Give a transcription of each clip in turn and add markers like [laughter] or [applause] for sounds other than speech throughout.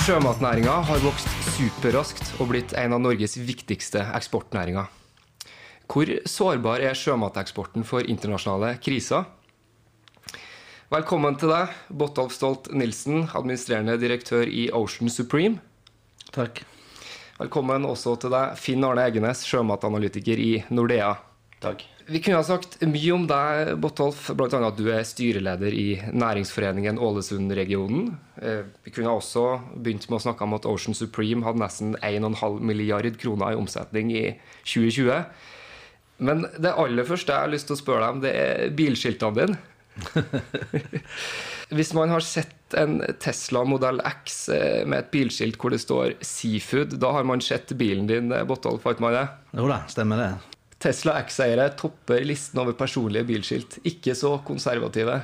Sjømatnæringa har vokst superraskt og blitt en av Norges viktigste eksportnæringer. Hvor sårbar er sjømateksporten for internasjonale kriser? Velkommen til deg, Botolf Stolt Nilsen, administrerende direktør i Ocean Supreme. Takk. Velkommen også til deg, Finn Arne Egenes, sjømatanalytiker i Nordea. Takk. Vi kunne ha sagt mye om deg, Botolf, bl.a. at du er styreleder i næringsforeningen Ålesund-regionen. Eh, Vi kunne også begynt med å snakke om at Ocean Supreme hadde nesten 1,5 milliard kroner i omsetning i 2020. Men det aller første jeg har lyst til å spørre deg om, det er bilskiltene dine. [laughs] Hvis man har sett en Tesla modell X eh, med et bilskilt hvor det står 'Seafood', da har man sett bilen din, eh, Botolf, har man det? Jo da, stemmer det. Tesla X-eiere topper listen over personlige bilskilt. Ikke så konservative.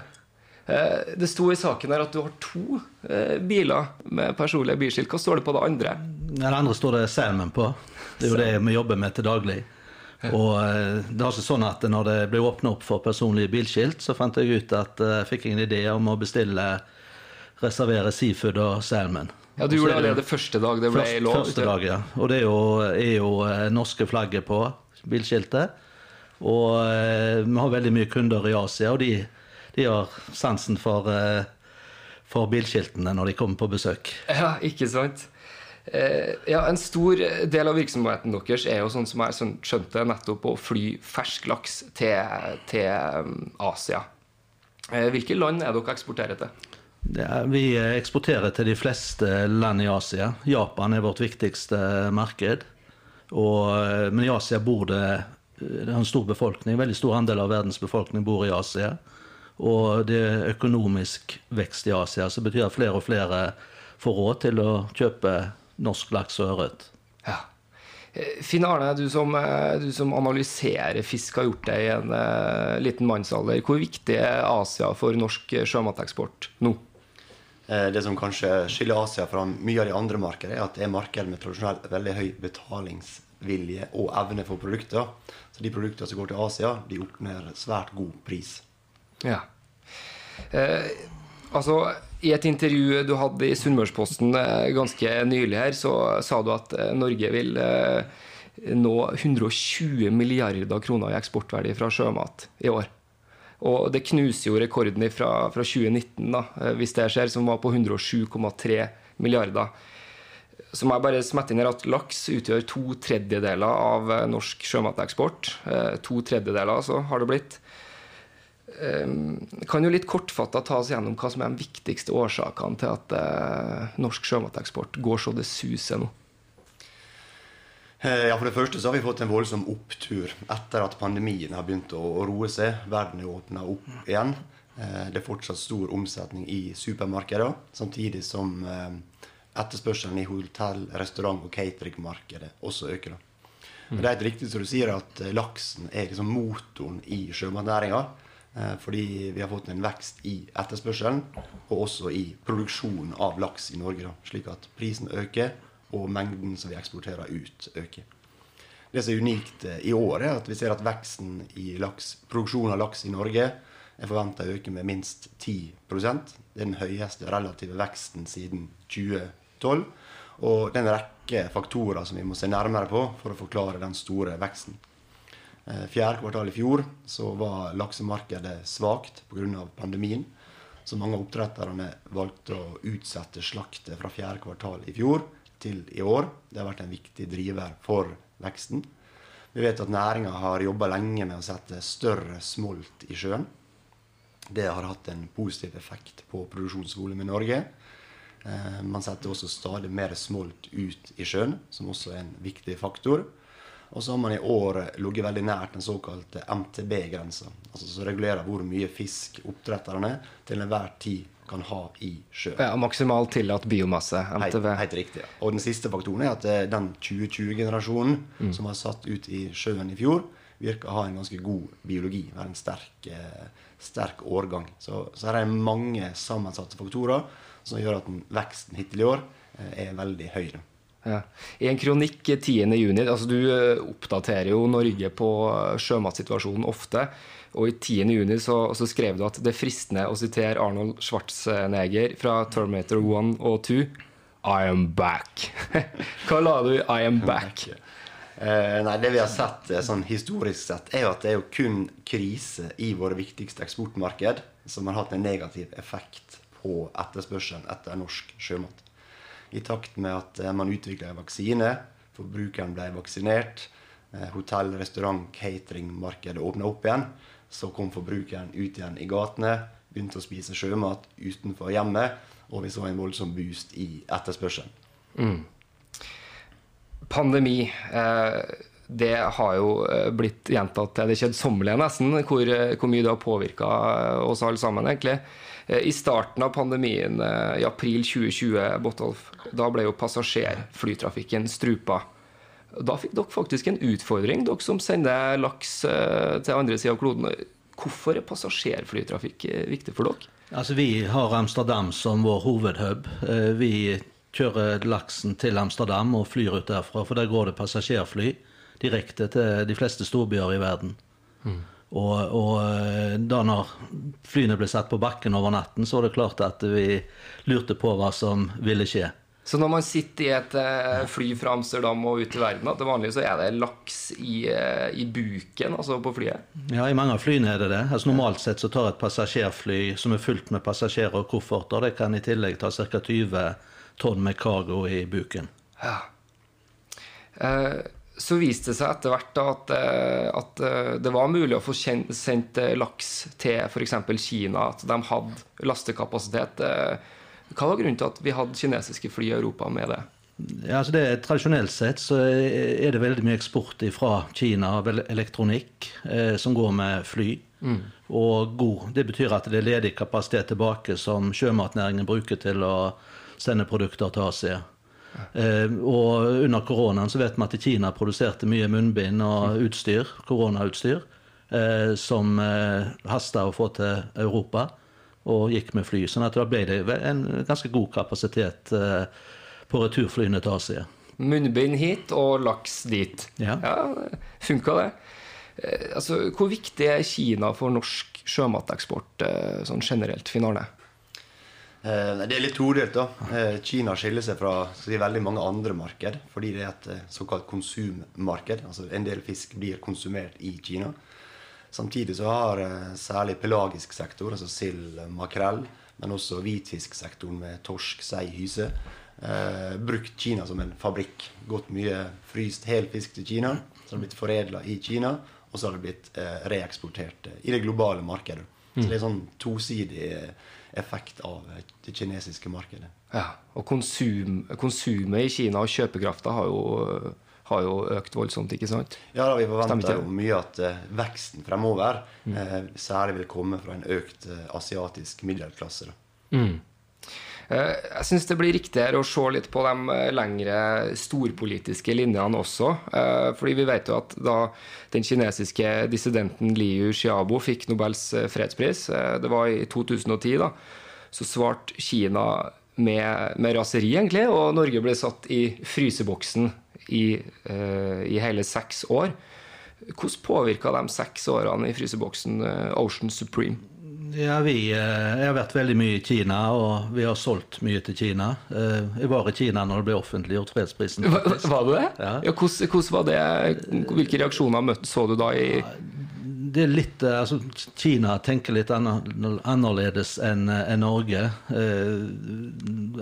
Eh, Det sto i saken her at du har to eh, biler med personlige bilskilt. Hva står det på det andre? Det andre står det Salmon på. Det er jo det vi jobber med til daglig. Og eh, det er altså sånn at når det ble åpna opp for personlige bilskilt, så fant jeg ut at jeg fikk en idé om å bestille reservere seafood og salmon. Ja, Du gjorde det er allerede første dag det ble Først, lov. Første dag, ja. Og det er jo, er jo norske flagget på bilskiltet. Og eh, vi har veldig mye kunder i Asia, og de, de har sansen for, eh, for bilskiltene når de kommer på besøk. Ja, ikke sant? Eh, ja, En stor del av virksomheten deres er jo sånn som jeg sånn skjønte nettopp å fly fersk laks til, til um, Asia. Eh, hvilke land er dere eksporterer til? Ja, vi eksporterer til de fleste land i Asia. Japan er vårt viktigste marked. Og, eh, men i Asia bor det, er en stor befolkning. En veldig stor andel av verdens befolkning bor i Asia. Og det er økonomisk vekst i Asia, så betyr at flere og flere får råd til å kjøpe norsk laks og ørret. Ja. Eh, Finn Arne, du som, eh, du som analyserer fisk, har gjort det i en uh, liten mannsalder. Hvor viktig er Asia for norsk eh, sjømateksport nå? Eh, Det som kanskje skiller Asia fra mye av de andre markedene, er at det er marked med tradisjonelt veldig høy betalingsvilje og evne for produkter. Så de produktene som går til Asia, de oppnår svært god pris. Ja. Eh, altså, I et intervju du hadde i Sunnmørsposten eh, ganske nylig her, så sa du at eh, Norge vil eh, nå 120 milliarder kroner i eksportverdi fra sjømat i år. Og det knuser jo rekorden fra, fra 2019, da, eh, hvis det skjer, som var på 107,3 milliarder. Så må jeg bare smette inn her at laks utgjør to tredjedeler av eh, norsk sjømateksport. Eh, To tredjedeler, altså, har det blitt. Eh, Kan jo litt kortfatta ta oss gjennom hva som er de viktigste årsakene til at norsk sjømateksport går så det suser nå. Eh, Ja, For det første så har vi fått en voldsom opptur etter at pandemien har begynt å roe seg. Verden er åpna opp igjen. Eh, Det er fortsatt stor omsetning i supermarkeder, samtidig som eh, etterspørselen i hotell-, restaurant- og cateringmarkedet også øker. Det er helt riktig som du sier at laksen er liksom motoren i sjømatnæringa. Fordi vi har fått en vekst i etterspørselen, og også i produksjonen av laks i Norge. Slik at prisen øker, og mengden som vi eksporterer ut, øker. Det som er unikt eh, i år, er at vi ser at veksten i laks, produksjonen av laks i Norge er forventa å øke med minst 10 Det er den høyeste relative veksten siden 2012. Og det er en rekke faktorer som vi må se nærmere på for å forklare den store veksten. Eh, fjerde kvartal i fjor så var laksemarkedet svakt pga. pandemien. Så mange av oppdretterne valgte å utsette slaktet fra fjerde kvartal i fjor til i år. Det har vært en viktig driver for veksten. Vi vet at næringa har jobba lenge med å sette større smolt i sjøen. Det har hatt en positiv effekt på produksjonsvolumet i Norge. Eh, man setter også stadig mer smolt ut i sjøen, som også er en viktig faktor. Og så har man i år ligget veldig nært den såkalte MTB-grensa. Altså som regulerer hvor mye fisk oppdretterne til enhver tid kan ha i sjø. Ja, Maksimalt tillatt biomasse. MTV. Helt, helt riktig. Og den siste faktoren er at eh, den 2020-generasjonen mm. som var satt ut i sjøen i fjor, virker å ha en ganske god biologi. Være en sterk, eh, sterk årgang. Så, så her er det mange sammensatte faktorer som gjør at veksten hittil i år eh, er veldig høy. Ja. I en kronikk 10.6 altså Du eh, oppdaterer jo Norge på eh, sjømatsituasjonen ofte. Og i 10.6 så, så skrev du at det er fristende å sitere Arnold Schwarzenegger fra Terminator 1 og 2. I am back. [laughs] Hva la du i I am back? Uh, nei, Det vi har sett sånn historisk sett, er jo at det er jo kun krise i våre viktigste eksportmarked som har hatt en negativ effekt på etterspørselen etter norsk sjømat i takt med at eh, man utvikla en vaksine. Forbrukeren ble vaksinert. Eh, hotell-, restaurant-, cateringmarkedet åpna opp igjen. Så kom forbrukeren ut igjen i gatene, begynte å spise sjømat utenfor hjemmet, og vi så en voldsom boost i etterspørselen. Mm. Pandemi. Eh, det har jo blitt gjentatt til det kjedsommelige, nesten, hvor, hvor, mye det har påvirka oss alle sammen, egentlig. Eh, I starten av pandemien eh, i april 2020, Botolf, da ble jo passasjerflytrafikken strupa. Da fikk dere faktisk en utfordring, dere som sender laks eh, til andre sida av kloden. Hvorfor er passasjerflytrafikk viktig for dere? Altså, Vi har Amsterdam som vår hovedhub. Vi kjører laksen til Amsterdam og flyr ut derfra, for der går det passasjerfly direkte til de fleste storbyer i verden. Mm. Og, og, eh, da når flyene ble satt på bakken over natten, så var det klart at vi lurte på hva som ville skje. Så når man sitter i et eh, fly fra Amsterdam og ut i verden, til vanlig så er det laks i, eh, i, buken, altså på flyet? Ja, i mange av flyene er det det. Altså Normalt sett så tar et passasjerfly som er fullt med passasjerer og kofferter, det kan i tillegg ta ca. 20 tonn med cargo i buken. Ja. Eh, så viste det seg etter hvert at, eh, at, eh, det var mulig å få sendt eh, laks til f.eks. Kina. At de hadde lastekapasitet. Hva var grunnen til at vi hadde kinesiske fly i Europa med det? Ja, altså det, tradisjonelt sett så er det veldig mye eksport fra Kina av elektronikk eh, som går med fly. Mm. Og god, Det betyr at det er ledig kapasitet tilbake som sjømatnæringen bruker til å sende produkter til Asia. Eh, og under koronaen så vet vi at Kina produserte mye munnbind og utstyr, koronautstyr eh, som eh, hasta å få til Europa, og gikk med fly. sånn at da ble det en ganske god kapasitet på returflyene til Asia. Munnbind hit og laks dit. Ja, ja Funka det? Altså, hvor viktig er Kina for norsk sjømateksport sånn generelt, Finn Arne? Eh, det er litt todelt. da. Eh, Kina skiller seg fra si, veldig mange andre marked fordi det er et eh, såkalt konsummarked. altså En del fisk blir konsumert i Kina. Samtidig så har særlig pelagisk sektor, altså sild, makrell, men også hvitfisksektoren med torsk, sei, hyse, eh, brukt Kina som en fabrikk. Gått mye fryst helfisk til Kina, så har det blitt foredla i Kina, og så har det blitt eh, reeksportert i det globale markedet. Så det er sånn tosidig effekt av det kinesiske markedet. Ja, Og konsum, konsumet i Kina og kjøpekrafta har jo, har jo økt voldsomt, ikke sant? Ja, da, vi forventer jo mye at uh, veksten fremover mm. uh, særlig vil komme fra en økt uh, asiatisk middelklasse. Mm. Jeg syns det blir riktigere å se litt på de lengre storpolitiske linjene også. Fordi vi vet jo at da den kinesiske dissidenten Liu Xiaobo fikk Nobels fredspris, det var i 2010, da, så svarte Kina med, med, raseri, egentlig. Og Norge ble satt i fryseboksen i, i hele seks år. Hvordan påvirka de seks årene i fryseboksen Ocean Supreme? Ja, vi eh, Jeg har vært veldig mye i Kina, og vi har solgt mye til Kina. Eh, Jeg var i Kina når det ble offentliggjort fredsprisen. Faktisk. var du det? Ja. Ja, hvordan, hvordan var det? Hvilke reaksjoner så du da i Det er litt, eh, altså Kina tenker litt annerledes enn en Norge. Eh,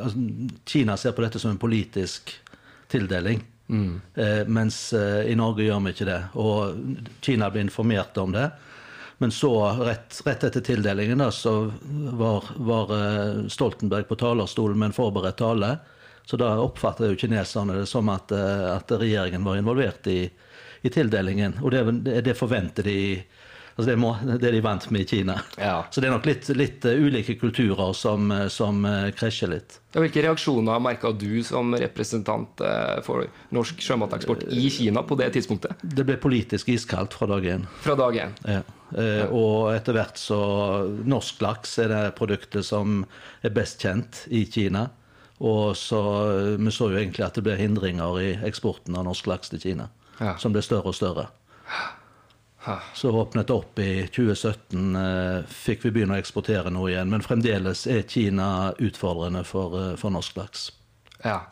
altså, Kina ser på dette som en politisk tildeling. Eh, mens i Norge gjør vi ikke det. Og Kina blir informert om det. Men så, rett, rett etter tildelingen, da, så var, var eh, Stoltenberg på talerstolen med en forberedt tale. Så da oppfatter jo kineserne det som at, eh, at regjeringen var involvert i, i tildelingen. Og det, det, forventer de altså det, må, det er de vant med i Kina. Ja. Så det er nok litt, litt eh, ulike kulturer som, som krasjer litt. Ja, Hvilke reaksjoner merka du som representant for norsk sjømateksport i Kina på det tidspunktet? Det ble politisk iskaldt fra dag én. Fra dag én. Ja. Eh, og etter hvert så Norsk laks er det produktet som er best kjent i Kina. Og så eh, Vi så jo egentlig at det ble hindringer i eksporten av norsk laks til Kina. Ja. Som ble større og større. Så åpnet det opp i 2017, eh, fikk vi begynne å eksportere noe igjen. Men fremdeles er Kina utfordrende for, for norsk laks. Ja.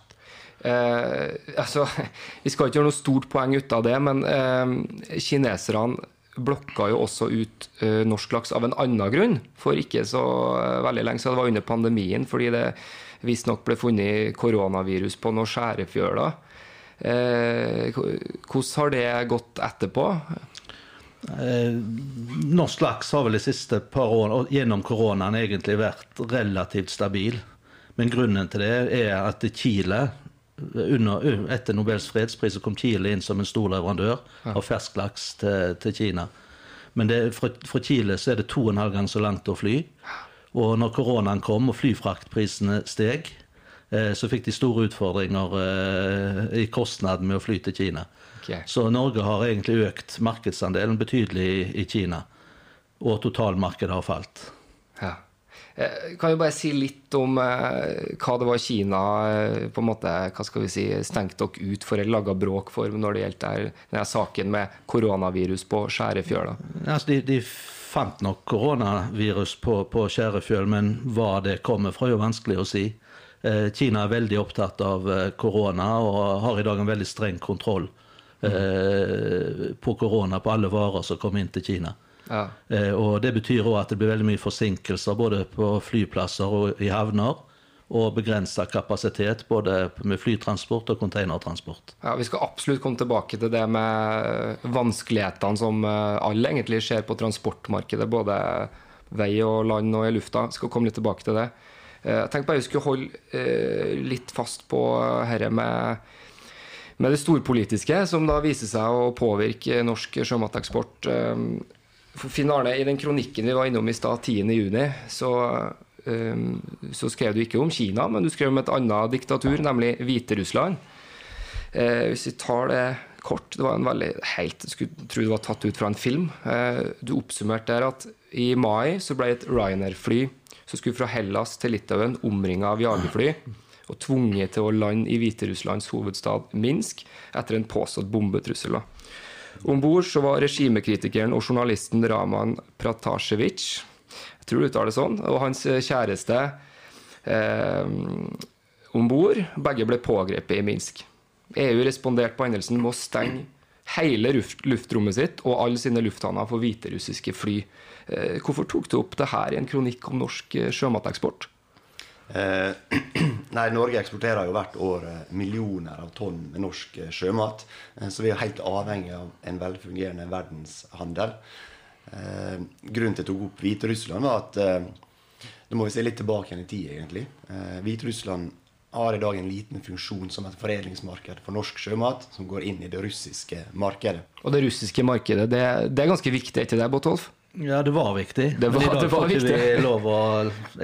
Eh, altså, [laughs] vi skal ikke gjøre noe stort poeng ut av det, men eh, kineserne blokka jo også ut uh, norsk laks av en annen grunn. For ikke så uh, veldig lenge siden. Det var under pandemien, fordi det visstnok ble funnet koronavirus på noen skjærefjøler. Uh, hvordan har det gått etterpå? Norsk laks har vel de siste par årene og gjennom koronaen egentlig vært relativt stabil. Men grunnen til det er at Chile under, etter Nobels fredspris så kom Chile inn som en stor leverandør av fersklaks til, til Kina. Men det, fra, fra Chile så er det to og en halv gang så langt å fly. Og når koronaen kom og flyfraktprisene steg, eh, så fikk de store utfordringer eh, i kostnaden med å fly til Kina. Okay. Så Norge har egentlig økt markedsandelen betydelig i, i Kina. Og totalmarkedet har falt. Ja. Eh, Kan du bare si litt om eh, hva det var Kina eh, på en måte, hva skal vi si, stengte dere ut for eller laga bråk for når det gjelder denne saken med koronavirus på Skjærefjøla? Altså, de, de fant nok koronavirus på, på skjærefjøl, men hva det kommer fra, er jo vanskelig å si. Kina er veldig opptatt av korona og har i dag en veldig streng kontroll mm. på korona på alle varer som kommer inn til Kina. Ja. Eh, og Det betyr òg at det blir veldig mye forsinkelser både på flyplasser og i havner. Og begrensa kapasitet både med flytransport og containertransport. Ja, Vi skal absolutt komme tilbake til det med vanskelighetene som eh, alle egentlig ser på transportmarkedet, både vei og land og i lufta. Vi skal komme litt tilbake til det. Eh, Jeg tenkte bare vi skulle holde litt fast på dette med, med det storpolitiske, som da viser seg å påvirke norsk sjømateksport. Finn Arne, i den kronikken vi var innom i stad, 10.6, så eh, så skrev du ikke om Kina, men du skrev om et annet diktatur, nemlig Hviterussland. Eh, hvis vi tar det kort Det var en veldig helt, skulle tro det var tatt ut fra en film. Eh, du oppsummerte der at i mai så ble et Ryanair-fly som skulle fra Hellas til Litauen, omringa av jagerfly og tvunget til å lande i Hviterusslands hovedstad Minsk etter en påstått bombetrussel. da. Om bord var regimekritikeren og journalisten Raman Pratasjevic, jeg tror du uttaler det sånn, og hans kjæreste eh, om bord. Begge ble pågrepet i Minsk. EU responderte på hendelsen med å stenge hele luft, luftrommet sitt og alle sine lufthavner for hviterussiske fly. Eh, hvorfor tok du opp det her i en kronikk om norsk eh, sjømateksport? Eh, [clears throat] nei, Norge eksporterer jo hvert år eh, millioner av tonn med norsk eh, sjømat. Så vi er helt avhengig av en velfungerende verdenshandel. Eh, grunnen til at jeg tok opp Hviterussland, var at Da må vi se litt tilbake igjen i tid, egentlig. Eh, Hviterussland har i dag en liten funksjon som et foredlingsmarked for norsk sjømat, som går inn i det russiske markedet. Og det russiske markedet, det, det er ganske viktig, er ikke det, Botolf? Ja, det var viktig. Det var- Men i dag det var får vi lov å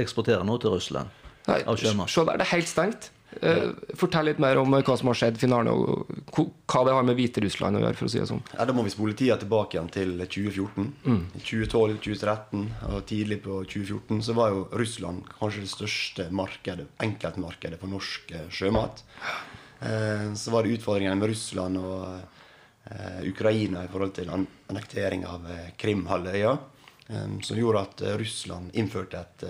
eksportere noe til Russland. Nei, Av sjømat. Se der, det er helt stengt. Eh, fortell litt mer om eh, hva som har skjedd, Finn Arne, og hva det har med Hviterussland å gjøre, for å si det sånn. Ja, Da må vi spole tida tilbake igjen til 2014. I 2012, 2013 og tidlig på 2014 så var jo Russland kanskje det største markedet, enkeltmarkedet for norsk eh, sjømat. Eh, så var det utfordringene med Russland og eh, Ukraina i forhold til an annektering av eh, Krimhalvøya. som gjorde at Russland innførte et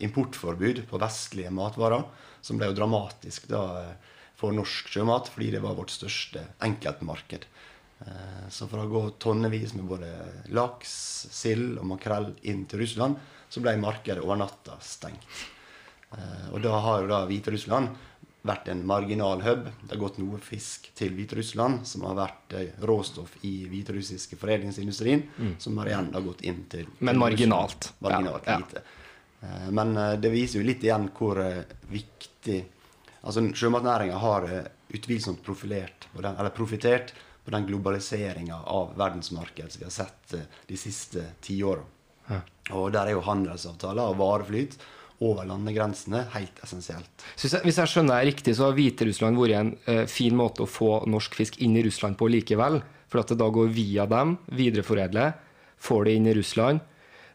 importforbud på vestlige matvarer, som ble jo dramatisk da eh, for norsk sjømat, fordi det var vårt største enkeltmarked. Eh, Så for å gå tonnevis med både laks, sild og makrell inn til Russland, så ble markedet over natta stengt. Eh, Og da har jo da Hviterussland vært en marginal hub. Det har gått noe fisk til Hviterussland, som har vært råstoff i hviterussiske foredlingsindustrien, som har igjen da gått inn til Mm. Men marginalt. Russland. Marginalt Ja, ja. lite. Eh, Men eh, det viser jo litt igjen hvor eh, viktig Altså Sjømatnæringa har utvilsomt profilert, eller profitert på den globaliseringa av verdensmarkedet som vi har sett de siste tiåra. Og der er jo handelsavtaler og vareflyt over landegrensene helt essensielt. Jeg, hvis jeg skjønner deg riktig, så har Hviterussland vært en eh, fin måte å få norsk fisk inn i Russland på likevel. For at det da går via dem, videreforedler, får det inn i Russland,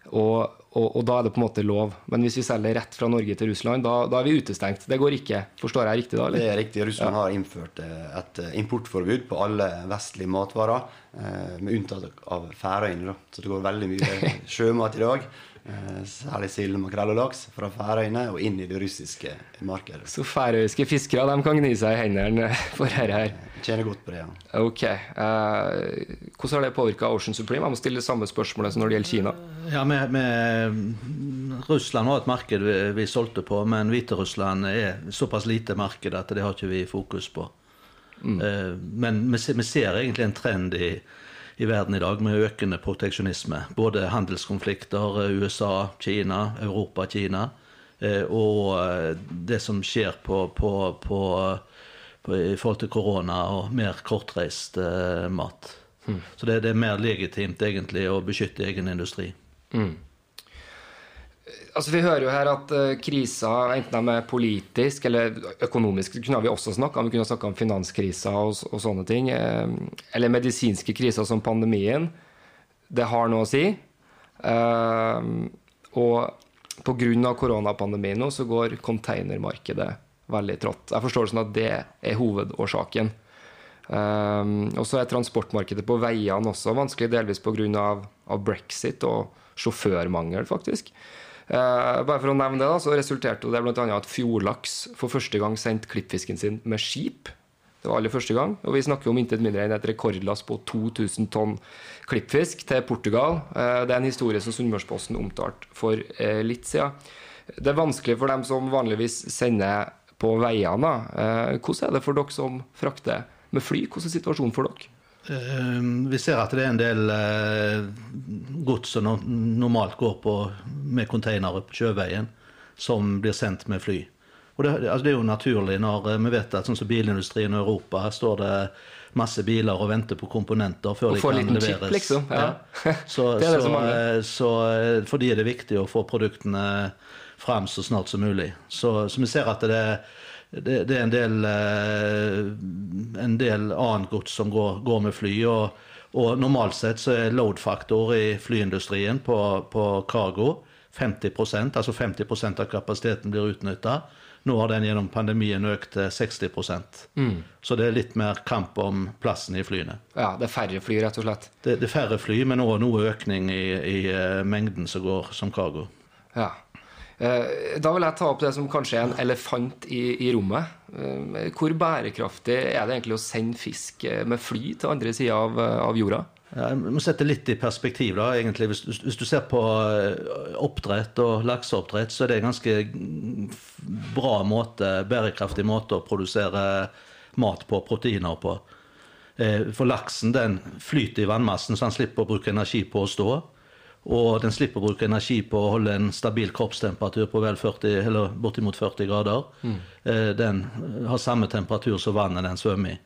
og, og, og da er det på en måte lov. Men hvis vi selger rett fra Norge til Russland, da, da er vi utestengt. Det går ikke. Forstår jeg riktig da, Det er riktig. Russland har innført eh, et eh, importforbud på alle vestlige matvarer, eh, med unntak av Færøyene. da. Så det går veldig mye [laughs] sjømat i dag, særlig sild, makrell og laks, fra Færøyene og inn i det russiske markedet. Så færøyske fiskere de kan gni seg i hendene for dette her. Tjener godt på det. ja. Ok. Uh, hvordan har det påvirka Ocean Supreme? Jeg må stille det samme spørsmålet som når det gjelder Kina. Ja, med, med Russland var et marked vi, vi solgte på, men Hviterussland er såpass lite marked at det har ikke vi fokus på. Eh, Men vi vi ser egentlig en trend i, i verden i dag med økende proteksjonisme. Både handelskonflikter, eh, USA, Kina, Europa, Kina. eh, Og eh, det som skjer på, på, på, på, i forhold til korona og mer kortreist mat. mat. Så det, det er mer legitimt egentlig å beskytte egen industri. Altså Vi hører jo her at uh, kriser, enten de er politisk eller økonomisk, det kunne vi også snakka om. Vi kunne snakka om finanskriser og, og sånne ting. Uh, eller medisinske kriser som pandemien. Det har noe å si. Uh, og pga. koronapandemien nå så går containermarkedet veldig trått. Jeg forstår det sånn at det er hovedårsaken. Um, og så er transportmarkedet på veiene også vanskelig, delvis pga. Av, av brexit og sjåførmangel, faktisk. Eh, bare for å nevne det, da, så resulterte det bl.a. at Fjordlaks for første gang sendte klippfisken sin med skip. Det var aller første gang. Og vi snakker om intet mindre enn et rekordlass på 2000 tonn klippfisk til Portugal. Eh, det er en historie som Sunnmørsposten omtalte for eh, litt siden. Det er vanskelig for dem som vanligvis sender på veiene. da. Hvordan er det for dere som frakter med fly? Hvordan er situasjonen for dere? Eh, Vi ser at det er en del eh, gods som normalt går på med containere på sjøveien, som blir sendt med fly. Og det, altså det er jo naturlig når eh, vi vet at sånn som bilindustrien i Europa, her står det masse biler og venter på komponenter før de kan liten chip, liksom. Ja. [laughs] Så, Det er det så, eh, så fordi er det viktig å få produktene fram så snart som mulig. Så, så vi ser at det, det, det er en del, eh, en del annet gods som går, går med fly. Og, og normalt sett så er load-faktor i flyindustrien på, på cargo 50% altså 50% av kapasiteten blir utnytta. Nå har den gjennom pandemien økt til 60 mm. Så det er litt mer kamp om plassen i flyene. Ja, det er færre fly, rett og slett. Det, det er færre fly, men også noe økning i, i eh, mengden som går som cargo. Ja. Eh, Da vil jeg ta opp det som kanskje er en elefant i, i rommet. Eh, Hvor bærekraftig er det egentlig å sende fisk eh, med fly til andre sida av, av jorda? Jeg må sette litt i perspektiv. da, egentlig. Hvis, hvis- du ser på oppdrett og lakseoppdrett, så er det en ganske bra måte, bærekraftig måte å produsere mat på, proteiner på. For laksen den flyter i vannmassen, så han slipper å bruke energi på å stå. Og den slipper å bruke energi på å holde en stabil kroppstemperatur på vel 40, eller bortimot 40 grader. Eh, Den har samme temperatur som vannet den svømmer i.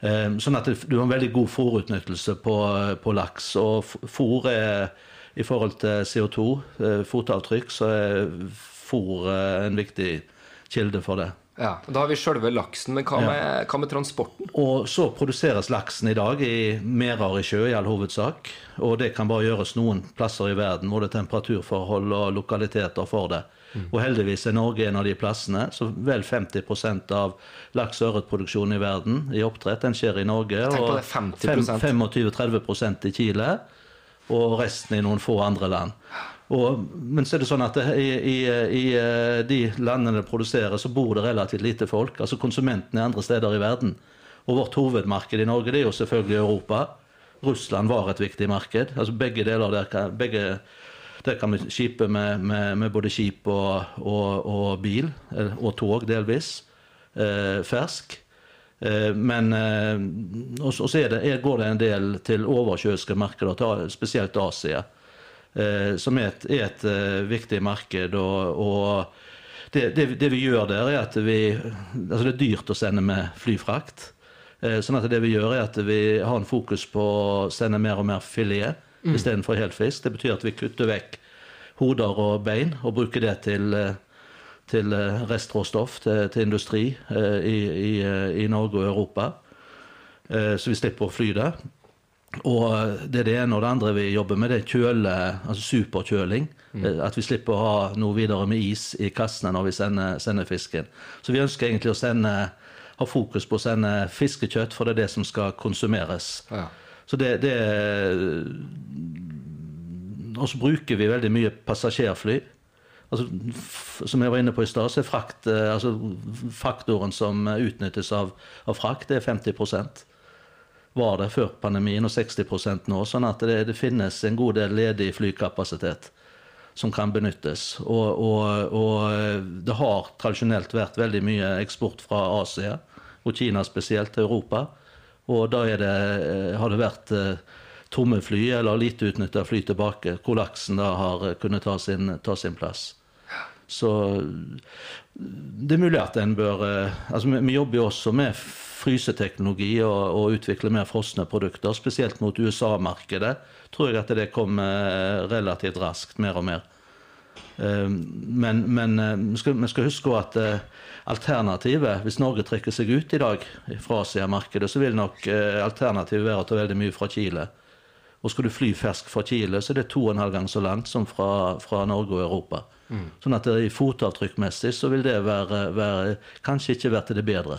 Eh, Sånn at du har en veldig god fòrutnyttelse på, på laks. Og fòr er i forhold til CO2, eh, fotavtrykk, så er fòr eh, en viktig kilde for det. Ja, Da har vi sjølve laksen, men hva med, hva med transporten? Og så produseres laksen i dag i merder i sjø i all hovedsak. Og det kan bare gjøres noen plasser i verden både er temperaturforhold og lokaliteter for det. Og heldigvis er Norge en av de plassene. Så vel 50 av laks- og ørretproduksjonen i verden i oppdrett den skjer i Norge. Og det, 50%. 25-30% i Chile. og resten i noen få andre land. Og, men så er det sånn at i, i, i eh, de landene det produserer, så bor det relativt lite folk. Altså konsumentene er andre steder i verden. Og vårt hovedmarked i Norge det er jo selvfølgelig Europa. Russland var et viktig marked. Altså begge deler der kan, begge, der kan vi skipe med, med, med, både skip og, og, og, bil, og tog delvis. Eh, fersk. Eh, men eh, så går det en del til oversjøiske markeder, spesielt Asia. Eh, som er et, er et eh, viktig marked. og, og det, det, det, vi gjør der, er at vi Altså, det er dyrt å sende med flyfrakt. Eh, sånn at det vi gjør, er at vi har en fokus på å sende mer og mer filet mm. istedenfor helfisk. Det betyr at vi kutter vekk hoder og bein og bruker det til, til restråstoff til, til industri i, i, i, Norge og Europa. Så vi slipper å fly det. Og det er det ene. Og det andre vi jobber med, det er kjøle, altså superkjøling. Mm. At vi slipper å ha noe videre med is i kassene når vi sender, sender, fisken. Så vi ønsker egentlig å sende, ha fokus på å sende fiskekjøtt, for det er det som skal konsumeres. Ja. Så det, det Og så bruker vi veldig mye passasjerfly. Altså, som jeg var inne på i stad, så er frakt, eh, altså, faktoren som utnyttes av, av frakt, det er 50 var det før pandemien, og 60% nå. Sånn at det, det, finnes en god del ledig flykapasitet som kan benyttes. Og, og, og, det har tradisjonelt vært veldig mye eksport fra Asia, og Kina spesielt, til Europa. Og da det, eh, har det vært eh, tomme fly eller lite utnytta fly tilbake, hvor laksen da har kunnet ta sin, ta sin plass. Så det er mulig at en bør eh, altså vi, vi jobber jo også med fryseteknologi og, og utvikle mer frosne produkter, spesielt mot USA-markedet, tror jeg at det kommer eh, relativt raskt, mer og mer. Eh, men, men vi, skal, vi, skal, huske at alternativet, hvis Norge trekker seg ut i dag fra Asia-markedet, så vil nok alternativet være å ta veldig mye fra Chile. Og skal du fly fersk fra Chile, så er det to og en halv gang så langt som fra, fra Norge og Europa. Mm. Sånn at i fotavtrykkmessig så vil det være, være, kanskje ikke være til det bedre.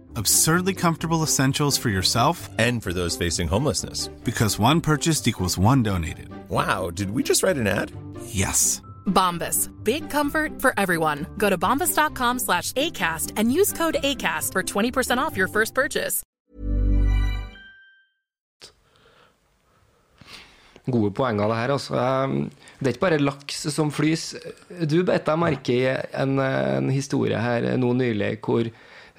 Absurdly comfortable essentials for yourself and for those facing homelessness. Because one purchased equals one donated. Wow, did we just write an ad? Yes. Bombas. Big comfort for everyone. Go to bombas.com slash ACAST and use code ACAST for 20% off your first purchase. Gode poenger, det her. Altså. Det er ikke bare laks som flys. Du beit deg merke i en, en historie her nå nylig hvor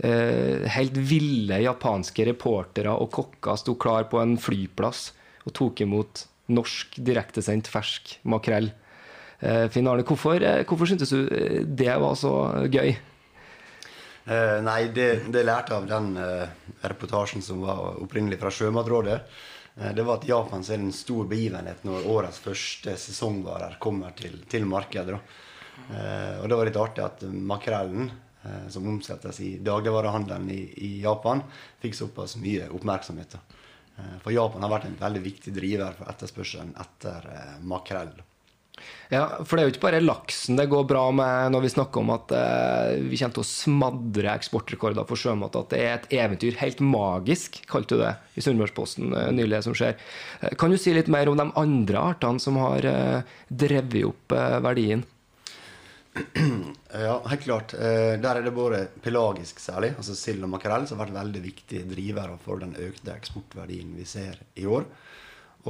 helt ville japanske reportere og kokker sto klar på en flyplass og tok imot norsk direktesendt fersk makrell. Eh, Finn Arne, hvorfor, eh, hvorfor syntes du eh, det var så gøy? Eh, nei, det, det lærte av den eh, reportasjen som var opprinnelig fra Sjømatrådet. Eh, det var at Japan er en stor begivenhet når årets første sesongvarer kommer til, til markedet. og det var litt artig at makrellen Eh, som omsettes i dagligvarehandelen i, i, Japan, fikk såpass mye oppmerksomhet. Eh, for Japan har vært en veldig viktig driver for etterspørselen etter eh, makrell. Ja, for det er jo ikke bare laksen det går bra med når vi snakker om at eh, vi kommer til å smadre eksportrekorder for sjømat. At det er et eventyr. Helt magisk, kalte du det i Sunnmørsposten eh, nylig, som skjer. Eh, kan du si litt mer om de andre artene som har eh, drevet opp eh, verdien? [clears throat] Ja, helt klart. Eh, Der er det både pelagisk særlig, altså sild og makrell, som har vært veldig viktige drivere for den økte eksportverdien vi ser i år.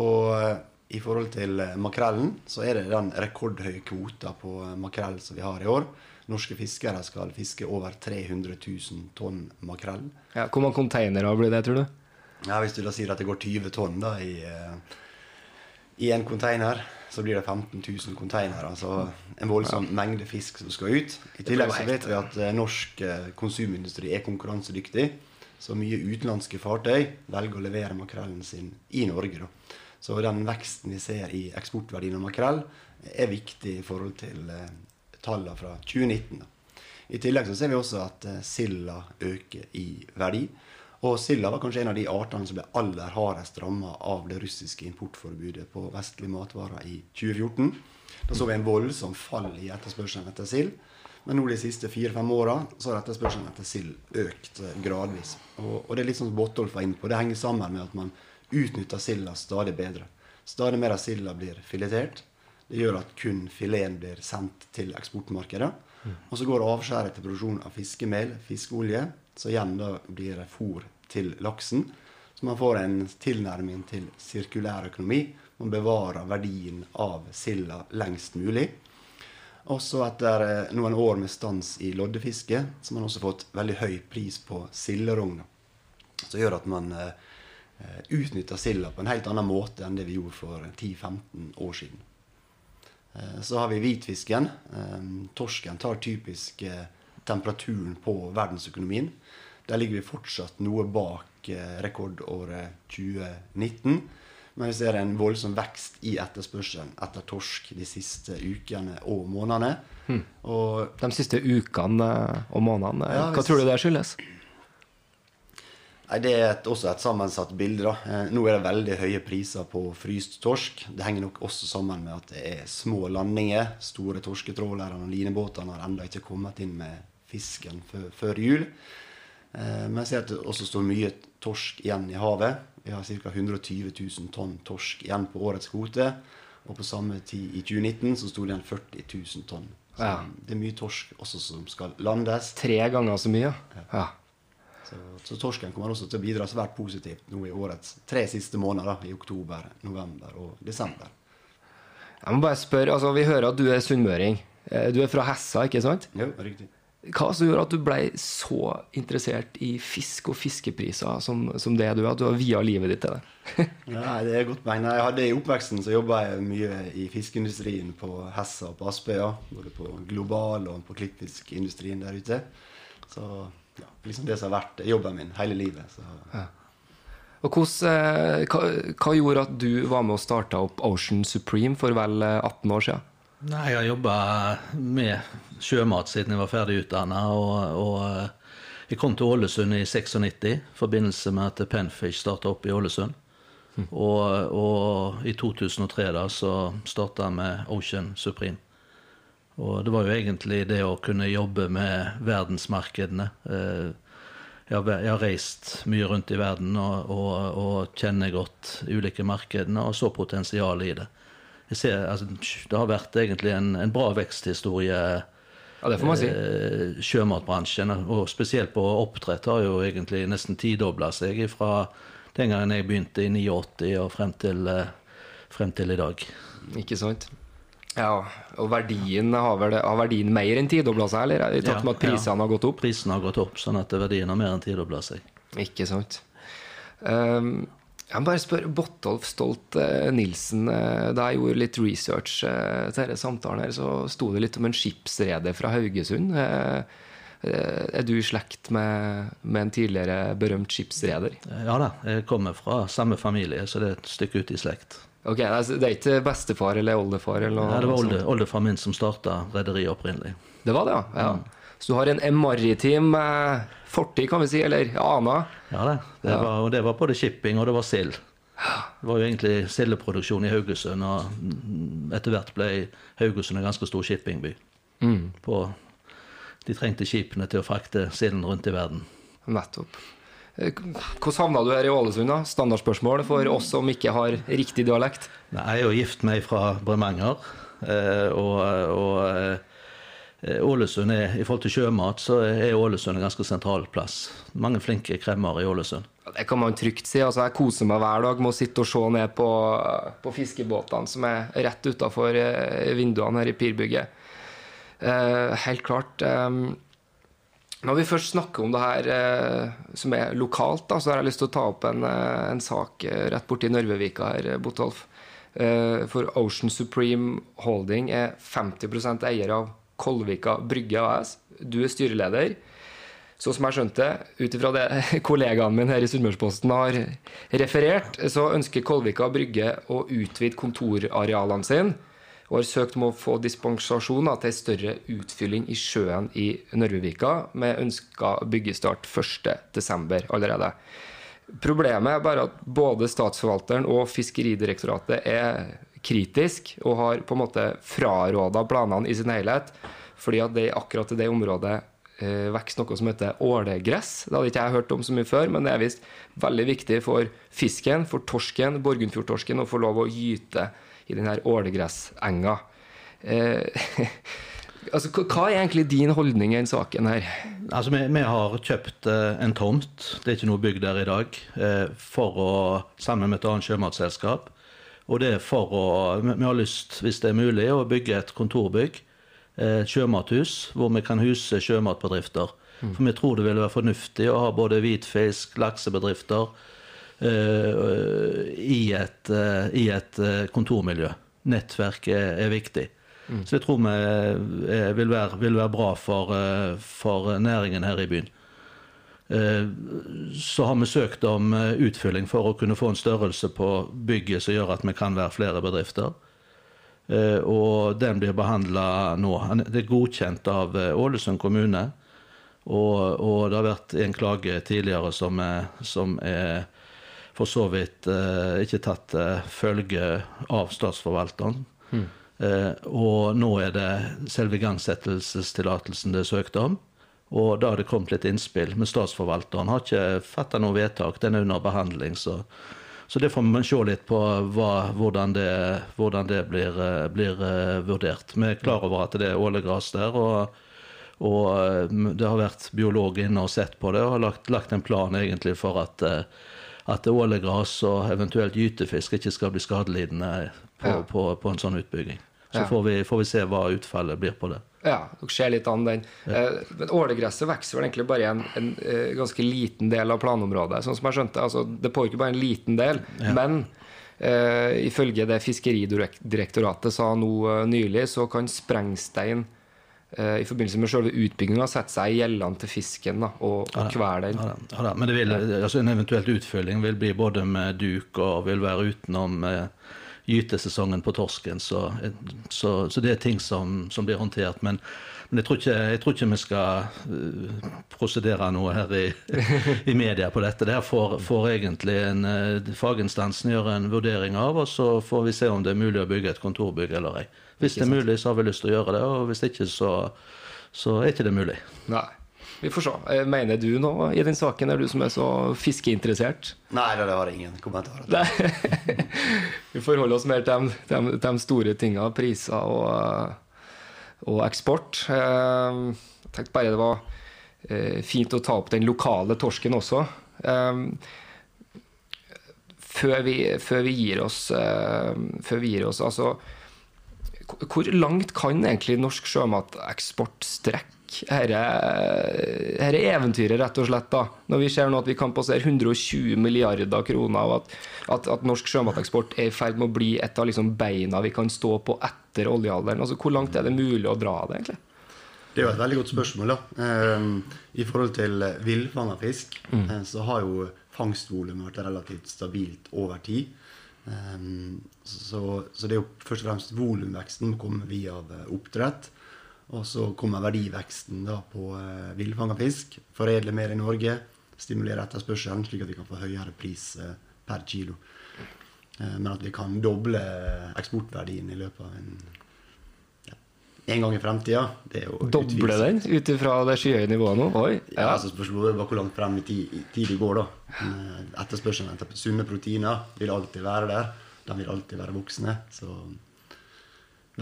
Og eh, i forhold til eh, makrellen, så er det den rekordhøye kvota på makrell som vi har i år. Norske fiskere skal fiske over 300 000 tonn makrell. Ja, hvor mange containere blir det, tror du? Ja, Hvis du da sier at det går 20 tonn da i, i en container, så blir det 15 000 containere. Altså en voldsom mengde fisk som skal ut. I tillegg så vet vi at eh, norsk eh, konsumindustri er konkurransedyktig. Så mye utenlandske fartøy velger å levere makrellen sin i Norge. da. Så den veksten vi ser i eksportverdien av makrell, er viktig i forhold til eh, tallene fra 2019. da. I tillegg så ser vi også at silda øker i verdi. Og silda var kanskje en av de artene som ble aller hardest ramma av det russiske importforbudet på vestlige matvarer i 2014. Da så vi en voldsom fall i etterspørselen etter sild. Men nå de siste fire-fem åra så har etterspørselen etter sild økt eh, gradvis. Og, og det er litt sånn som Bottolf var inne på. Det henger sammen med at man utnytter silda stadig bedre. Stadig mer av silda blir filetert. Det gjør at kun fileten blir sendt til eksportmarkedet. Og så går avskjæret til produksjon av fiskemel, fiskeolje, så igjen da blir det fôr til laksen. Så man får en tilnærming til sirkulær økonomi. Man bevarer verdien av silda lengst mulig. Også etter eh, noen år med stans i loddefiske, så har man også fått veldig høy pris på silderogn. Som gjør at man eh, utnytter silda på en helt annen måte enn det vi gjorde for 10-15 år siden. Eh, Så har vi hvitfisken. Torsken tar typisk temperaturen på verdensøkonomien. Der ligger vi fortsatt noe bak eh, rekordåret 2019. Men vi ser en voldsom vekst i etterspørselen etter torsk de siste ukene og månedene. Og De siste ukene eh, og månedene. Ja, Hva hvis- tror du det skyldes? Nei, Det er et, også et sammensatt bilde. da. Eh, Nå er det veldig høye priser på fryst torsk. Det henger nok også sammen med at det er små landinger. Store torsketrålere og linebåtene har ennå ikke kommet inn med fisken før, jul. Eh, Men jeg ser at det også står mye torsk igjen i havet. Vi har ca. 120 000 tonn torsk igjen på årets kvote. Og på samme tid i 2019 så sto det igjen 40 000 tonn. Så Ja. det er mye torsk også som skal landes. Tre ganger så mye? Ja. Så, så torsken kommer også til å bidra svært positivt nå i årets tre siste måneder, i oktober, november og desember. Jeg må bare spørre, altså Vi hører at du er sunnmøring. Eh, Du er fra Hessa, ikke sant? Jo, riktig. Hva som gjorde at du ble så interessert i fisk og fiskepriser som, som det du er? At du har via livet ditt til det? [laughs] Nei, det er godt poeng. Jeg hadde I oppveksten så jobba jeg mye i fiskeindustrien på Hessa og på Aspøya. Både på Global og på klippfiskindustrien der ute. Så ja, liksom det som har vært jobben min hele livet. Så. Og hos, eh, hva, hva gjorde at du var med og starta opp Ocean Supreme for vel eh, 18 år siden? Nei, jeg har jobba med sjømat siden jeg var ferdig utdanna. Og, og eh, jeg kom til Ålesund i 96 i forbindelse med at Penfish starta opp i Ålesund. Og, og i 2003 da så starta med Ocean Supreme. Og det var jo egentlig det å kunne jobbe med verdensmarkedene. Eh, jeg har reist mye rundt i verden og, og, og kjenner godt ulike markedene og så potensialet i det. Ser, altså, det har vært egentlig en, en bra veksthistorie. Ja, det får man si. Eh, sjømatbransjen, og spesielt på oppdrett, har jo egentlig nesten tidobla seg fra den gangen jeg begynte i 89 og frem til, eh, frem til i dag. Ikke sant? Ja, og verdien har, vel, har verdien mer enn tidobla seg, eller? I takt med at prisene har gått opp? Prisene har gått opp, sånn at verdien har mer enn tidobla seg. Ikke sant. Um, jeg må bare spørre Bottolf Stolt eh, Nilsen. eh, da jeg gjorde litt research eh, til denne samtalen, her, så sto det litt om en skipsreder fra Haugesund. Er du i slekt med, med en tidligere berømt skipsreder? Ja da, jeg kommer fra samme familie, så det er et stykke ut i slekt. Ok, Det er ikke bestefar eller oldefar? Eller noe, Ja, det var olde, oldefar min som starta rederiet opprinnelig. Det var det, ja. ja. Så du har en, en maritim eh, fortid, kan vi si, eller ana? Ja det, det, Var, det var både shipping og det var sild. Det var jo egentlig sildeproduksjon i Haugesund, og mm, etter hvert ble Haugesund en ganske stor shippingby. På, de trengte skipene til å frakte silden rundt i verden. Nettopp. Eh, Hvordan havna du her i Ålesund? da? Standardspørsmål for oss som ikke har riktig dialekt. Nei, Jeg er jo gift med ei fra Bremanger, eh, og, og eh, Ålesund er, I forhold til sjømat så er Ålesund en ganske sentral plass. Mange flinke kremmer i Ålesund. Det kan man trygt si. altså Jeg koser meg hver dag med å sitte og se ned på, på fiskebåtene som er rett utafor vinduene her i pirbygget. Eh, helt klart. eh, når vi først snakker om det her eh, som er lokalt, da, så har jeg lyst til å ta opp en, eh, en sak eh, rett borti Nørvevika her, eh, Botolf. Eh, for Ocean Supreme Holding er 50% eier av Kolvika Brygge AS. Du er styreleder. Så som jeg skjønte, ut ifra det [laughs] kollegaen min her i Sunnmørsposten har referert, så ønsker Kolvika Brygge å utvide kontorarealene sine og har søkt om å få dispensasjon til ei større utfylling i sjøen i Nørvevika, med ønska byggestart 1.12. allerede. Problemet er bare at både Statsforvalteren og Fiskeridirektoratet er kritisk og har på en måte fraråda planene i sin helhet, fordi at det akkurat i det området eh, vokser noe som heter ålegress. Det hadde ikke jeg hørt om så mye før, men det er visst veldig viktig for fisken, for torsken, Borgundfjordtorsken, å få lov å gyte i denne ålegressenga. Eh, [laughs] altså, hva- er egentlig din holdning i denne saken her? Altså, vi, vi har kjøpt eh, en tomt, det er ikke noe bygg der i dag, eh, for å, sammen med et annet sjømatselskap. Og det er for å Vi har lyst, hvis det er mulig, å bygge et kontorbygg, eh, et sjømathus, hvor vi kan huse sjømatbedrifter. For vi tror det ville være fornuftig å ha både hvitfisk, laksebedrifter uh, i et, uh, i et eh, kontormiljø. Nettverk er, er viktig. Så det tror vi eh, vil være, vil være bra for, eh, for næringen her i byen. Eh, Så har vi søkt om eh, utfylling for å kunne få en størrelse på bygget som gjør at vi kan være flere bedrifter. Eh, Og den blir behandla nå. Det er godkjent av Ålesund kommune. Og, og det har vært en klage tidligere som er, som er for så vidt eh, ikke tatt til følge av statsforvalteren. Eh, og nå er det selve igangsettelsestillatelsen det er søkt om. Og da har det kommet litt innspill. Men statsforvalteren har ikke fatta noe vedtak. Den er under behandling. Så, så det får vi se litt på hva, hvordan det, hvordan det blir, eh, blir eh, vurdert. Vi er klar over at det er ålegras der. og og eh, det har vært biolog inne og sett på det og har lagt, lagt en plan egentlig for at, at ålegras og eventuelt gytefisk ikke skal bli skadelidende på, Ja. på, på en sånn utbygging. Så Ja. får, vi, får vi se hva utfallet blir på det. Ja, dere ser litt an den. Eh, Men ålegresset vokser vel egentlig bare i en, en en, ganske liten del av planområdet, sånn som jeg skjønte. Altså, det påvirker bare en liten del. Men eh, ifølge det Fiskeridirektoratet sa nå eh, nylig, så kan sprengstein eh, i forbindelse med selve utbygginga sette seg i gjellene til fisken da, og, og kvele den. Ja, ja. Men det vil, altså en eventuelt utfylling vil bli både med duk og vil være utenom eh, gytesesongen på torsken. Så, så, så det er ting som, som blir håndtert. Men, men jeg, tror ikke, jeg tror ikke vi skal eh, prosedere noe her i, [laughs] i media på dette. Det her får, får egentlig en, eh, faginstansen gjøre en vurdering av, og så får vi se om det er mulig å bygge et kontorbygg eller ei. Hvis det er mulig, så har vi lyst til å gjøre det, og hvis ikke, så, så er ikke det mulig. Nei. Vi får se. Eh, Mener du noe i den saken, er du som er så fiskeinteressert? Nei, det har ingen kommentarer til. [laughs] Vi forholder oss mer til de, store tinga, priser og, og eksport. Eh, Jeg tenkte bare det var eh, fint å ta opp den lokale torsken også. Eh, Før vi, før vi gir oss eh, Før vi gir oss, altså Hvor langt kan egentlig norsk sjømateksport strekke dette dette eventyret, rett og slett, da? Når vi ser nå at vi kan passere 120 milliarder kroner, og at, at, at norsk sjømateksport er i ferd med å bli et av liksom beina vi kan stå på etter oljealderen. Altså, Hvor langt er det mulig å dra det, egentlig? Det er jo et veldig godt spørsmål. da. Ehm, I forhold til villfanga fisk, mm. så har jo fangstvolumet vært relativt stabilt over tid. Ehm, så, så det er jo først og fremst volumveksten kommer via eh, oppdrett. Og så kommer verdiveksten da på eh, villfanga fisk. Foredle mer i Norge. Stimulere etterspørselen, slik at vi kan få høyere pris eh, per kilo. Eh, Men at vi kan doble eksportverdien i løpet av en, ja, en gang i fremtida, det er jo Doble den ut ifra det skyhøye nivået nå? Oi. Ja, Ja. altså Spørsmålet er hvor langt frem i tid, i tid det går. da. Eh, Etterspørselen etter sunne proteiner vil alltid være der. De vil alltid være voksne. Så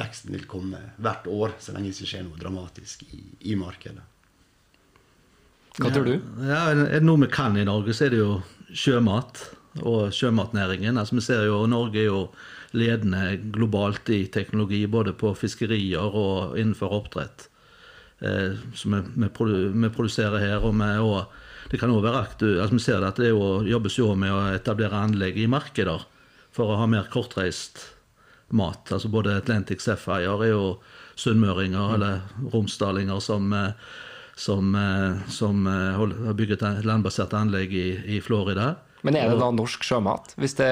veksten vil komme hvert år, så lenge det ikke skjer noe dramatisk i, i markedet. Hva tror du? Ja, er det noe vi kan i Norge, så er det jo sjømat og sjømatnæringen. Altså, vi ser jo Norge er jo ledende globalt i teknologi, både på fiskerier og innenfor oppdrett. Eh, som vi, vi, produ- vi produserer her. og vi, og det kan også være aktuelt, altså, Vi ser at det er jo, jobbes jo med å etablere anlegg i markeder for å ha mer kortreist mat. Altså Både Atlantic Sapphire er jo sunnmøringer eller romsdalinger som, som, som, eh, som eh, har bygget et landbasert anlegg i, i Florida. Men er det da norsk sjømat? Hvis, det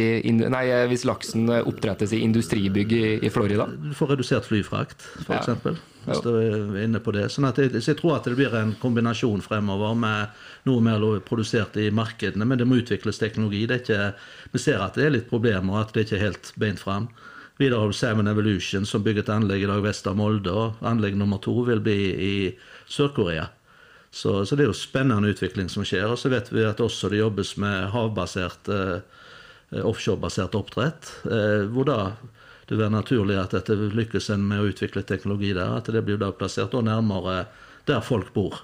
i, nei, hvis laksen oppdrettes i industribygg i, i Florida? Du får redusert flyfrakt, f.eks. Ja. Hvis du er inne på det. Sånn at jeg, så jeg tror at det blir en kombinasjon fremover med noe mer produsert i markedene, men det må utvikles teknologi. Det ikke, vi ser at det er litt problemer, at det ikke er helt beint fram. Videre har du Salmon Evolution, som bygger et anlegg i dag vest av Molde. og Anlegg nummer to vil bli i Sør-Korea. Så, så det er jo spennende utvikling som skjer. Og så vet vi at også det jobbes med havbasert, eh, offshorebasert oppdrett. Eh, hvor da det vil være naturlig at dette lykkes en med å utvikle teknologi der. At det blir da plassert og nærmere der folk bor.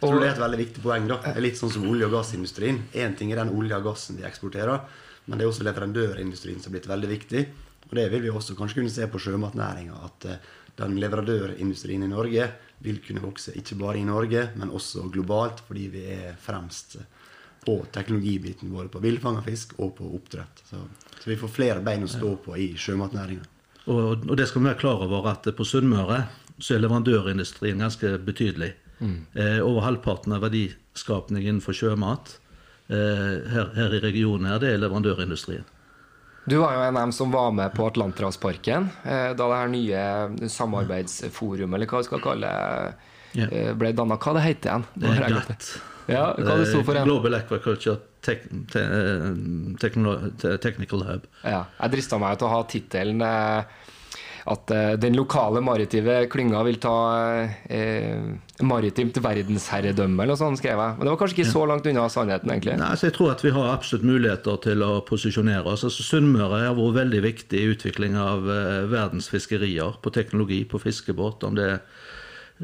Jeg tror det er et veldig viktig poeng. da. Det er litt sånn som olje- og gassindustrien. Én ting er den olje og gassen de eksporterer, men det er også leverandørindustrien som er blitt veldig viktig. Og det vil vi også kanskje kunne se på sjømatnæringa. At eh, den leverandørindustrien i Norge vil kunne vokse ikke bare i Norge, men også globalt, fordi vi er fremst på teknologibiten både på villfangerfisk og på oppdrett. Så, så vi får flere bein å stå på i sjømatnæringa. Og, og det skal vi være klar over at på Sunnmøre så er leverandørindustrien ganske betydelig. Eh, over halvparten av verdiskapningen innenfor sjømat eh, her, her i regionen her, det er leverandørindustrien. Du var jo en av dem som var med på Atlanterhavsparken eh, da det her nye samarbeidsforumet, eller hva vi skal kalle det, eh, ble danna. Hva det heter igjen? Det er GATT. Ja, hva det sto for en? igjen? Global Aquaculture eh, te, Technical Hub. Ja, jeg drista meg til å ha tittelen eh, at eh, den lokale maritime klynga vil ta eh, maritimt verdensherredømme, eller noe sånt, skrev jeg. Men det var kanskje ikke så langt unna sannheten, egentlig. Nei, så Jeg tror at vi har absolutt muligheter til å posisjonere oss. Altså, Sunnmøre har vært veldig viktig i utvikling av eh, verdens fiskerier, på teknologi, på fiskebåt. Om det er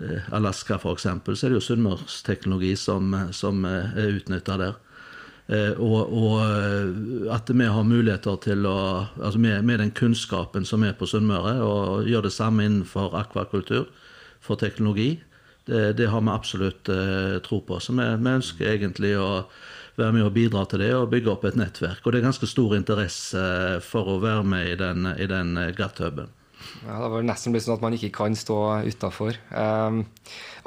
eh, Alaska f.eks., så er det jo sunnmørsteknologi som, som eh, er utnytta der. Eh, og, og eh, at vi har muligheter til å altså med, med den kunnskapen som er på Sunnmøre, og gjøre det samme innenfor akvakultur, for teknologi, det, det har vi absolutt eh, tro på. Så vi, vi ønsker egentlig å være med og bidra til det og bygge opp et nettverk. Og det er ganske stor interesse for å være med i den, i den GATT-huben. Ja, Det var nesten blitt sånn at man ikke kan stå utafor. Um,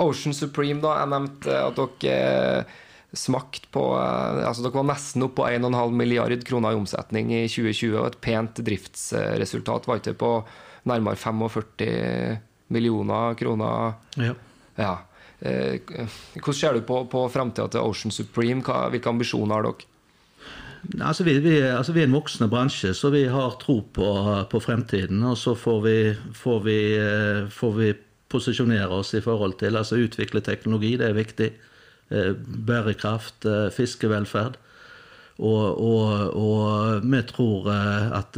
Ocean Supreme, da. Jeg nevnte at dere smakt på eh, altså Dere var nesten oppe på 1,5 milliard kroner i omsetning i 2020, og et pent driftsresultat var ikke på nærmere 45 millioner kroner. Ja. Ja. Eh, Hvordan ser du på, på framtida til Ocean Supreme? Hva, hvilke ambisjoner har dere? Altså vi, vi, altså vi er en voksende bransje, så vi har tro på, på fremtiden. Og så får vi, får, vi, eh, får vi posisjonere oss i forhold til altså utvikle teknologi, det er viktig. Eh, Bærekraft, eh, fiskevelferd. Og, og, og vi tror eh, at,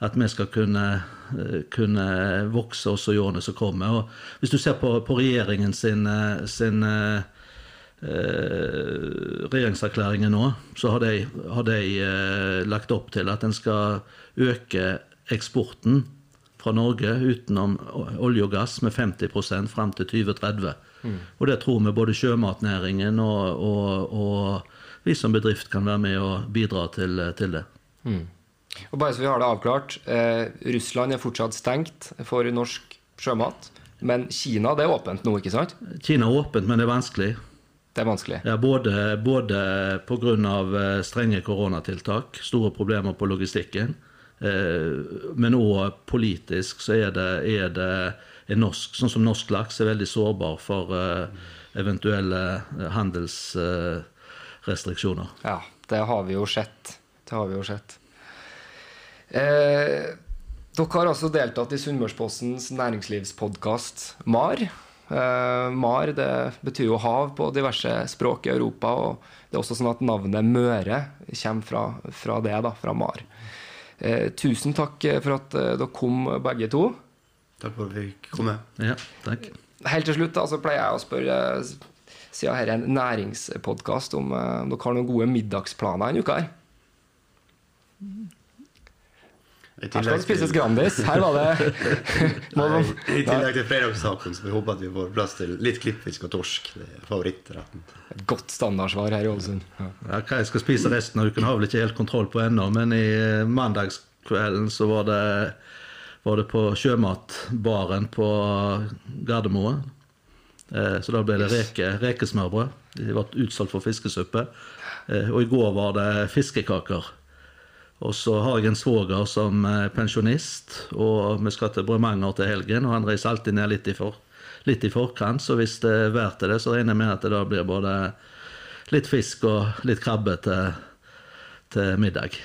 at vi skal kunne, kunne vokse også i årene som kommer. Og hvis du ser på, på regjeringen sin, sin eh, regjeringserklæringen nå, så har de, har de eh, lagt opp til at en skal øke eksporten fra Norge utenom olje og gass med 50% fram til 2030. Og det tror vi både sjømatnæringen og, og, og vi som bedrift kan være med og bidra til, til det. Og bare så vi har det avklart, eh, Russland er fortsatt stengt for norsk sjømat. Men Kina det er åpent nå, ikke sant? Kina er åpent, men det er vanskelig. Det er vanskelig. Ja, både, både pga. eh, strenge koronatiltak, store problemer på logistikken. Eh, men òg politisk så er det, er det norsk, sånn som norsk laks er veldig sårbar for eh, eventuelle handelsrestriksjoner. Ja, det har vi jo sett Det har vi jo sett. Eh, dere har altså deltatt i Sunnmørspostens næringslivspodkast MAR. Eh, MAR det betyr jo hav på diverse språk i Europa. Og det er også sånn at navnet Møre kommer fra, fra det, da, fra MAR. Eh, tusen takk for at eh, dere kom, begge to. Takk for at vi fikk komme. Ja, takk. Helt til slutt da, så pleier jeg å spørre, eh, siden dette er en næringspodkast, om eh, dere har noen gode middagsplaner denne uka her. Her skal det spises Grandis. Her var det [laughs] Nei, I tillegg til fredagstacoen, så vi håper at vi får plass til litt klippfisk og torsk. Det er favorittretten. Et godt standardsvar her i Ålesund. Ja. Ja, hva jeg skal spise resten av uken har vel ikke helt kontroll på ennå, men i eh, mandagskvelden så var det, var det på sjømatbaren på Gardermoen. Eh, Så da ble det reke, rekesmørbrød. De ble utsolgt for fiskesuppe. Eh, Og i går var det fiskekaker. Og så har jeg en svoger som er pensjonist, og vi skal til Bremanger til helgen. Og han reiser alltid ned litt i, for, litt i forkant, så hvis det er verdt det, så regner jeg med at det da blir både litt fisk og litt krabbe til, til middag.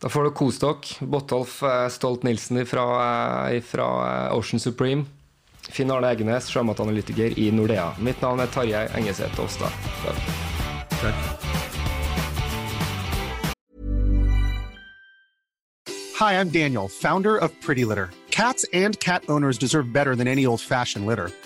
Da får du kose dere. Botolf eh, Stolt-Nielsen fra, fra Ocean Supreme. Finn Arne Egenes, sjømatanalytiker i Nordea. Mitt navn er Tarjei Engeseth Aastad. Takk. Takk. Hi, I'm Daniel, founder of Pretty Litter. Cats and cat owners deserve better than any old fashioned litter.